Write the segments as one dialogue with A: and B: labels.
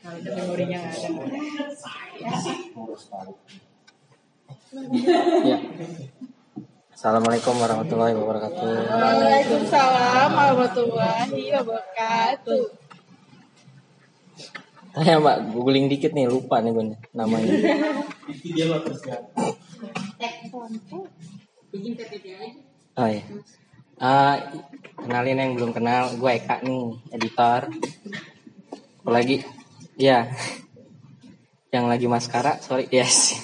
A: Memorinya nggak ada.
B: Ya. Assalamualaikum warahmatullahi wabarakatuh.
A: Waalaikumsalam warahmatullahi wabarakatuh.
B: Tanya mbak, googling dikit nih, lupa nih gue namanya. Oh iya. Ah, kenalin yang belum kenal, gue Eka nih, editor. Apalagi, ya, yang lagi maskara, sorry, yes.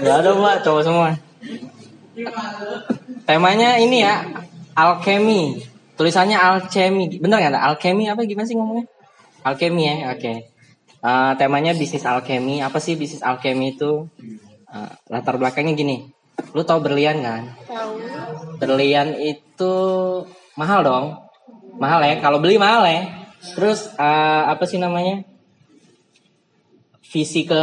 B: Gak ada mbak, coba semua. Temanya ini ya, alkemi. Tulisannya alkemi. Bener nggak ada? Alkemi apa gimana sih ngomongnya? Alkemi ya, oke. Eh, temanya bisnis alkemi. Apa sih bisnis alkemi itu? Eh, latar belakangnya gini. Lu tau berlian kan?
A: Tahu.
B: Berlian itu mahal dong. Mahal ya. Kalau beli mahal ya. Terus eh, apa sih namanya? Visi ke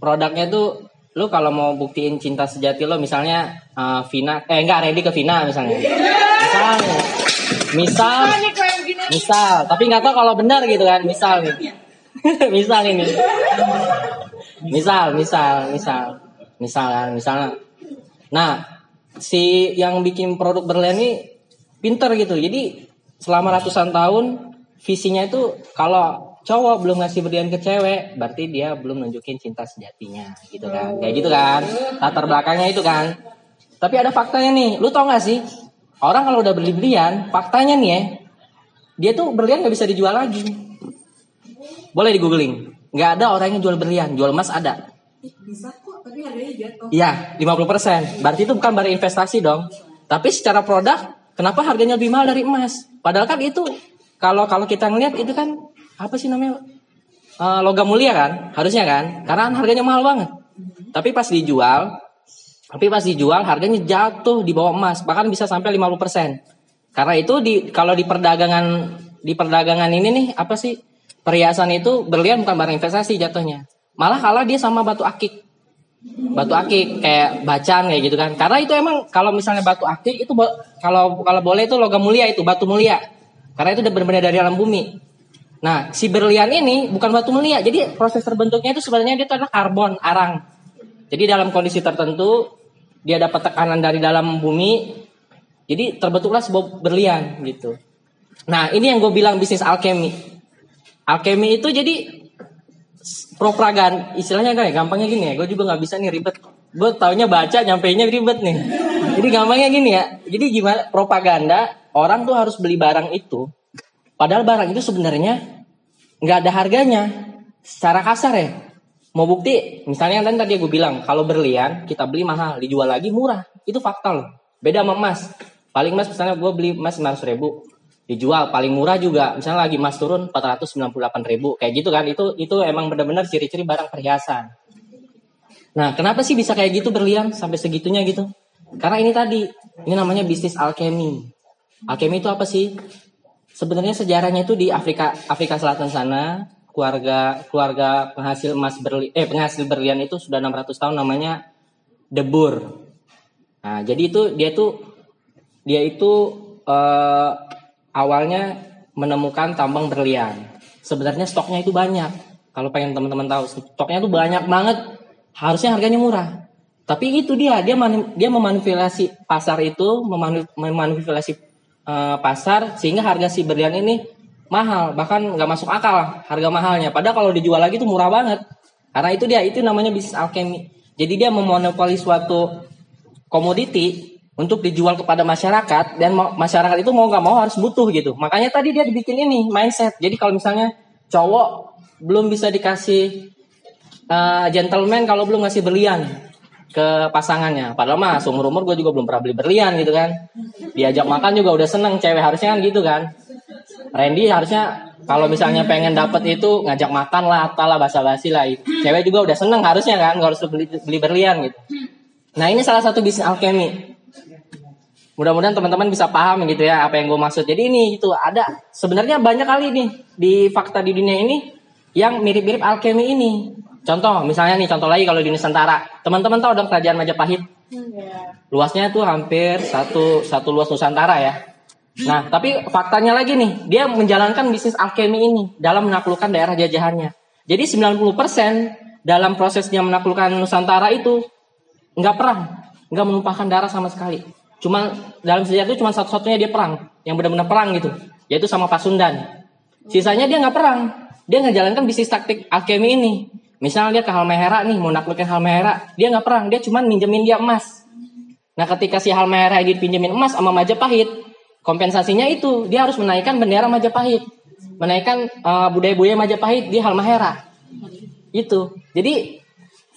B: produknya tuh lu kalau mau buktiin cinta sejati lo misalnya eh, Vina eh enggak ready ke Vina misalnya. Misalnya. Misal misal tapi nggak tahu kalau benar gitu kan misal nih misal ini misal misal misal misal kan misalnya nah si yang bikin produk berlian ini pinter gitu. Jadi selama ratusan tahun visinya itu kalau cowok belum ngasih berlian ke cewek berarti dia belum nunjukin cinta sejatinya gitu kan. Kayak gitu kan. Latar belakangnya itu kan. Tapi ada faktanya nih lu tau gak sih? Orang kalau udah beli berlian faktanya nih ya dia tuh berlian nggak bisa dijual lagi. Boleh di googling. Nggak ada orang yang jual berlian. Jual emas ada
A: Bisa kok, tapi harganya jatuh.
B: Iya, 50%. Berarti itu bukan barang investasi dong. Tapi secara produk, kenapa harganya lebih mahal dari emas? Padahal kan itu kalau kalau kita ngeliat itu kan apa sih namanya? Eh, logam mulia kan? Harusnya kan? Karena harganya mahal banget. Tapi pas dijual, tapi pas dijual harganya jatuh di bawah emas, bahkan bisa sampai 50%. Karena itu di kalau di perdagangan di perdagangan ini nih apa sih? Perhiasan itu berlian bukan barang investasi jatuhnya. Malah kalah dia sama batu akik. Batu akik kayak bacan kayak gitu kan. Karena itu emang kalau misalnya batu akik itu kalau kalau boleh itu logam mulia itu batu mulia. Karena itu benar-benar dari alam bumi. Nah si berlian ini bukan batu mulia. Jadi proses terbentuknya itu sebenarnya dia itu adalah karbon arang. Jadi dalam kondisi tertentu dia dapat tekanan dari dalam bumi. Jadi terbentuklah sebuah berlian gitu. Nah ini yang gue bilang bisnis alkemi. Alkemi itu jadi propaganda istilahnya ya gampangnya gini ya. Gue juga nggak bisa nih ribet. Gue taunya baca nyampeinnya ribet nih. Jadi gampangnya gini ya. Jadi gimana? Propaganda orang tuh harus beli barang itu. Padahal barang itu sebenarnya nggak ada harganya. Secara kasar ya. Mau bukti misalnya yang tadi gue bilang kalau berlian kita beli mahal dijual lagi murah. Itu fakta loh. Beda sama emas. Paling emas misalnya gue beli emas 900 ribu dijual paling murah juga. Misalnya lagi emas turun 498 ribu kayak gitu kan. Itu itu emang benar-benar ciri-ciri barang perhiasan. Nah kenapa sih bisa kayak gitu berlian sampai segitunya gitu? Karena ini tadi ini namanya bisnis alkemi. Alkemi itu apa sih? Sebenarnya sejarahnya itu di Afrika Afrika Selatan sana. Keluarga keluarga penghasil emas berli eh penghasil berlian itu sudah 600 tahun namanya Debur. Nah jadi itu dia tuh dia itu eh, awalnya menemukan tambang berlian. Sebenarnya stoknya itu banyak. Kalau pengen teman-teman tahu, stoknya itu banyak banget. Harusnya harganya murah. Tapi itu dia, dia mani- dia memanipulasi pasar itu, memanipulasi eh, pasar sehingga harga si berlian ini mahal, bahkan nggak masuk akal harga mahalnya. Padahal kalau dijual lagi itu murah banget. Karena itu dia, itu namanya bisnis alkemi. Jadi dia memonopoli suatu komoditi untuk dijual kepada masyarakat dan masyarakat itu mau nggak mau harus butuh gitu. Makanya tadi dia dibikin ini mindset. Jadi kalau misalnya cowok belum bisa dikasih eh, gentleman kalau belum ngasih berlian ke pasangannya. Padahal mah seumur umur gue juga belum pernah beli berlian gitu kan. Diajak makan juga udah seneng cewek harusnya kan gitu kan. Randy harusnya kalau misalnya pengen dapet itu ngajak makan lah, apalah basa-basi lah. Cewek juga udah seneng harusnya kan, harus beli, beli berlian gitu. Nah ini salah satu bisnis alkemi. Mudah-mudahan teman-teman bisa paham gitu ya apa yang gue maksud. Jadi ini itu ada sebenarnya banyak kali nih di fakta di dunia ini yang mirip-mirip alkemi ini. Contoh misalnya nih contoh lagi kalau di Nusantara, teman-teman tahu dong kerajaan Majapahit. Luasnya tuh hampir satu satu luas Nusantara ya. Nah, tapi faktanya lagi nih, dia menjalankan bisnis alkemi ini dalam menaklukkan daerah jajahannya. Jadi 90% dalam prosesnya menaklukkan Nusantara itu nggak perang, nggak menumpahkan darah sama sekali. Cuma dalam sejarah itu cuma satu-satunya dia perang, yang benar-benar perang gitu, yaitu sama Pasundan. Sisanya dia nggak perang, dia ngejalankan bisnis taktik alkemi ini. Misalnya dia ke Halmahera nih, mau naklukin Halmahera, dia nggak perang, dia cuma minjemin dia emas. Nah ketika si Halmahera ini pinjemin emas sama Majapahit, kompensasinya itu dia harus menaikkan bendera Majapahit, menaikkan uh, budaya-budaya Majapahit di Halmahera. Itu. Jadi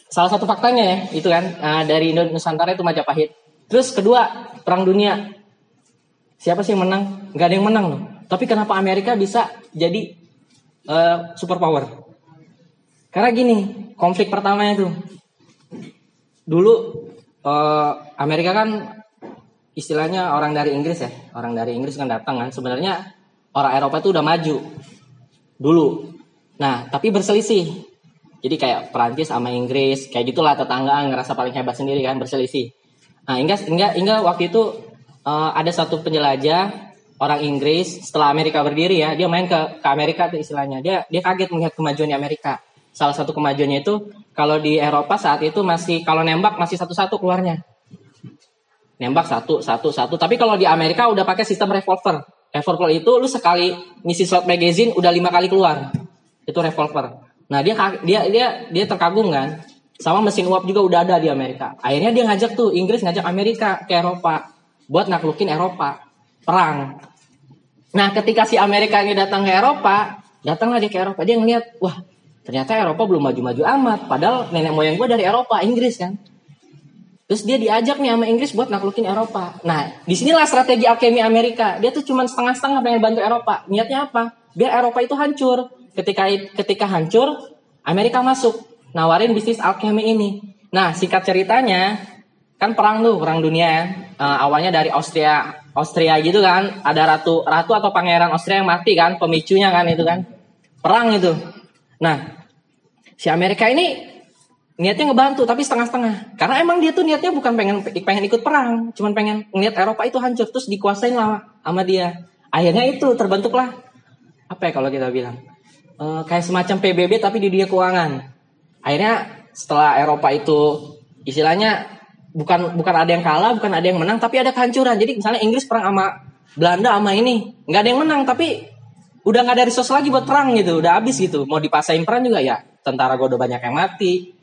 B: salah satu faktanya ya, itu kan uh, dari Nusantara itu Majapahit. Terus kedua, perang dunia. Siapa sih yang menang? Gak ada yang menang loh. Tapi kenapa Amerika bisa jadi uh, superpower? Karena gini, konflik pertamanya itu. Dulu uh, Amerika kan istilahnya orang dari Inggris ya, orang dari Inggris kan datang kan. Sebenarnya orang Eropa itu udah maju dulu. Nah, tapi berselisih. Jadi kayak Perancis sama Inggris, kayak gitulah tetanggaan ngerasa paling hebat sendiri kan berselisih. Nah, hingga hingga hingga waktu itu uh, ada satu penjelajah orang Inggris setelah Amerika berdiri ya, dia main ke ke Amerika tuh istilahnya. Dia dia kaget melihat kemajuan di Amerika. Salah satu kemajuannya itu kalau di Eropa saat itu masih kalau nembak masih satu-satu keluarnya. Nembak satu satu satu. Tapi kalau di Amerika udah pakai sistem revolver. Revolver itu lu sekali ngisi slot magazine udah lima kali keluar. Itu revolver. Nah dia dia dia dia terkagum kan sama mesin uap juga udah ada di Amerika akhirnya dia ngajak tuh Inggris ngajak Amerika ke Eropa buat naklukin Eropa perang nah ketika si Amerika ini datang ke Eropa datanglah dia ke Eropa dia ngeliat wah ternyata Eropa belum maju-maju amat padahal nenek moyang gue dari Eropa Inggris kan Terus dia diajak nih sama Inggris buat naklukin Eropa. Nah, di sinilah strategi alkemi Amerika. Dia tuh cuma setengah-setengah pengen bantu Eropa. Niatnya apa? Biar Eropa itu hancur. Ketika ketika hancur, Amerika masuk. Nawarin bisnis alkemi ini. Nah, singkat ceritanya, kan perang tuh, perang dunia. Uh, awalnya dari Austria, Austria gitu kan. Ada ratu, ratu atau pangeran Austria yang mati kan, pemicunya kan itu kan. Perang itu. Nah, si Amerika ini niatnya ngebantu tapi setengah-setengah karena emang dia tuh niatnya bukan pengen pengen ikut perang cuman pengen ngeliat Eropa itu hancur terus dikuasain lah sama dia akhirnya itu terbentuklah apa ya kalau kita bilang e, kayak semacam PBB tapi di dunia keuangan akhirnya setelah Eropa itu istilahnya bukan bukan ada yang kalah bukan ada yang menang tapi ada kehancuran jadi misalnya Inggris perang sama Belanda sama ini nggak ada yang menang tapi udah nggak ada resource lagi buat perang gitu udah habis gitu mau dipasain perang juga ya tentara gue udah banyak yang mati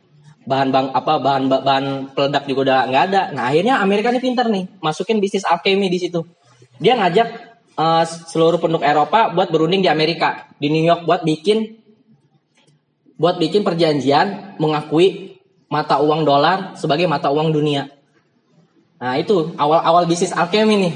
B: bahan bang apa bahan bahan peledak juga udah nggak ada. Nah akhirnya Amerika ini pinter nih masukin bisnis alkemi di situ. Dia ngajak uh, seluruh penduduk Eropa buat berunding di Amerika di New York buat bikin buat bikin perjanjian mengakui mata uang dolar sebagai mata uang dunia. Nah itu awal-awal bisnis alkemi nih.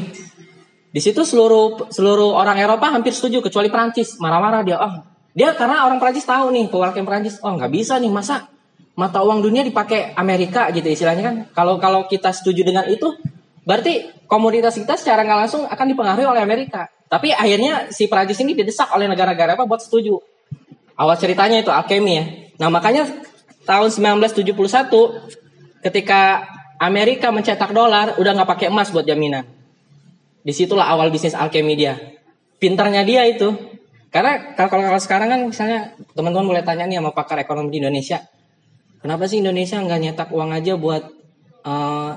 B: Di situ seluruh seluruh orang Eropa hampir setuju kecuali Prancis marah-marah dia. Oh dia karena orang Prancis tahu nih keluarga Prancis. Oh nggak bisa nih masa mata uang dunia dipakai Amerika gitu istilahnya kan. Kalau kalau kita setuju dengan itu, berarti komoditas kita secara nggak langsung akan dipengaruhi oleh Amerika. Tapi akhirnya si Prancis ini didesak oleh negara-negara apa buat setuju. Awal ceritanya itu alkemi ya. Nah makanya tahun 1971 ketika Amerika mencetak dolar udah nggak pakai emas buat jaminan. Di situlah awal bisnis alkemi dia. Pinternya dia itu. Karena kalau, kalau sekarang kan misalnya teman-teman boleh tanya nih sama pakar ekonomi di Indonesia Kenapa sih Indonesia nggak nyetak uang aja buat uh,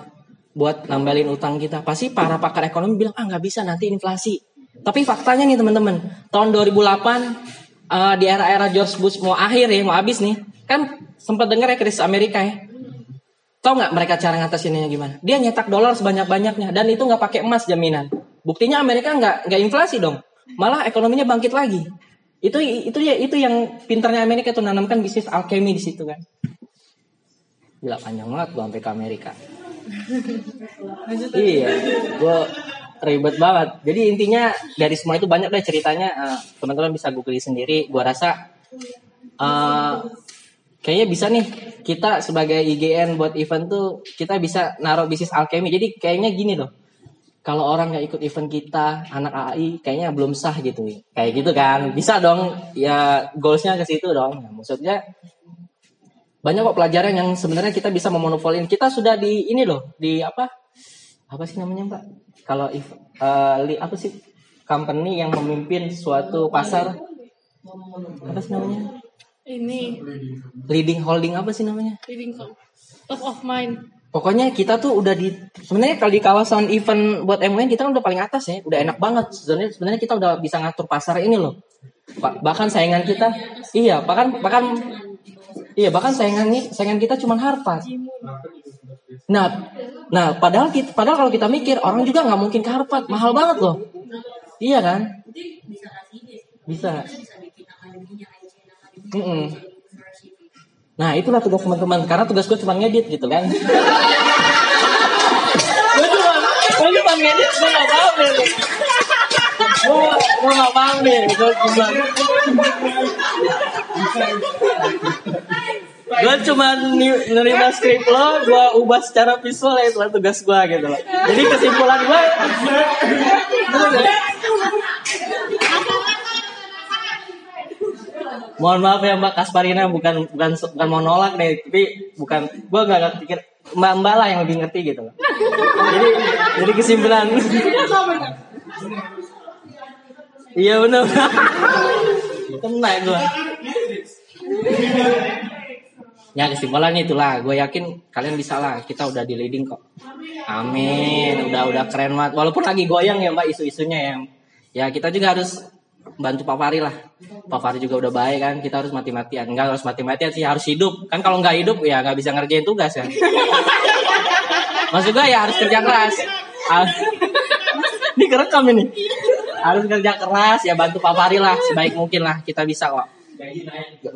B: buat nambalin utang kita? Pasti para pakar ekonomi bilang ah nggak bisa nanti inflasi. Tapi faktanya nih teman-teman, tahun 2008 uh, di era-era George Bush mau akhir ya, mau habis nih, kan sempat dengar ya krisis Amerika ya. Tahu nggak mereka cara ngatasinnya gimana? Dia nyetak dolar sebanyak-banyaknya dan itu nggak pakai emas jaminan. Buktinya Amerika nggak nggak inflasi dong, malah ekonominya bangkit lagi. Itu itu ya itu yang pintarnya Amerika tuh nanamkan bisnis alkemi di situ kan. Gila panjang banget gue sampai ke Amerika. iya, gue ribet banget. Jadi intinya dari semua itu banyak deh ceritanya. Uh, teman-teman bisa google sendiri. Gue rasa uh, kayaknya bisa nih kita sebagai IGN buat event tuh kita bisa naruh bisnis alkemi. Jadi kayaknya gini loh. Kalau orang nggak ikut event kita, anak AI kayaknya belum sah gitu. Kayak gitu kan. Bisa dong ya goalsnya ke situ dong. Nah, maksudnya banyak kok pelajaran yang sebenarnya kita bisa memonopolin. Kita sudah di ini loh, di apa? Apa sih namanya, Mbak? Kalau if, eh, li- apa sih company yang memimpin suatu pasar apa sih namanya?
A: Ini
B: Leading holding apa sih namanya?
A: leading top of mind.
B: Pokoknya kita tuh udah di sebenarnya kalau di kawasan event buat MUN kita kan udah paling atas ya, udah enak banget. Sebenarnya sebenarnya kita udah bisa ngatur pasar ini loh. Ba- Bahkan saingan kita, iya, bahkan bahkan iya, bahkan saingan saingan kita cuma Harvard. Nah, nah padahal kita, padahal kalau kita mikir orang juga nggak mungkin ke Harvard, mahal banget loh. Iya kan? Bisa. Mm-mm. Nah itulah tugas teman-teman Karena tugas gue cuma ngedit gitu kan Gue cuma Gue cuma ngedit Gue gak paham deh Gue Gue gak paham deh Gue cuma Gue cuma nerima skrip lo Gue ubah secara visual ya Itulah tugas gue gitu loh Jadi kesimpulan gue Mohon maaf ya Mbak Kasparina bukan bukan bukan mau nolak deh, tapi bukan gua nggak pikir Mbak Mbak lah yang lebih ngerti gitu loh. Jadi jadi kesimpulan. Iya benar. Kena gua. Ya kesimpulannya itulah, gue yakin kalian bisa lah. Kita udah di leading kok. Amin. Udah udah keren banget. Walaupun lagi goyang ya Mbak isu-isunya ya. Ya kita juga harus bantu Pak Fahri lah. Pak Fahri juga udah baik kan. Kita harus mati-matian. Enggak harus mati-matian sih, harus hidup. Kan kalau nggak hidup ya nggak bisa ngerjain tugas ya. Maksud gue ya harus kerja keras. Ini kerekam ini. Harus kerja keras ya bantu Pak Fahri lah sebaik mungkin lah kita bisa kok.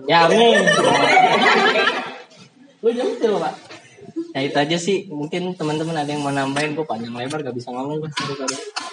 B: Ya amin. Lu tuh pak. Ya itu aja sih. Mungkin teman-teman ada yang mau nambahin. Gue panjang lebar gak bisa ngomong gue.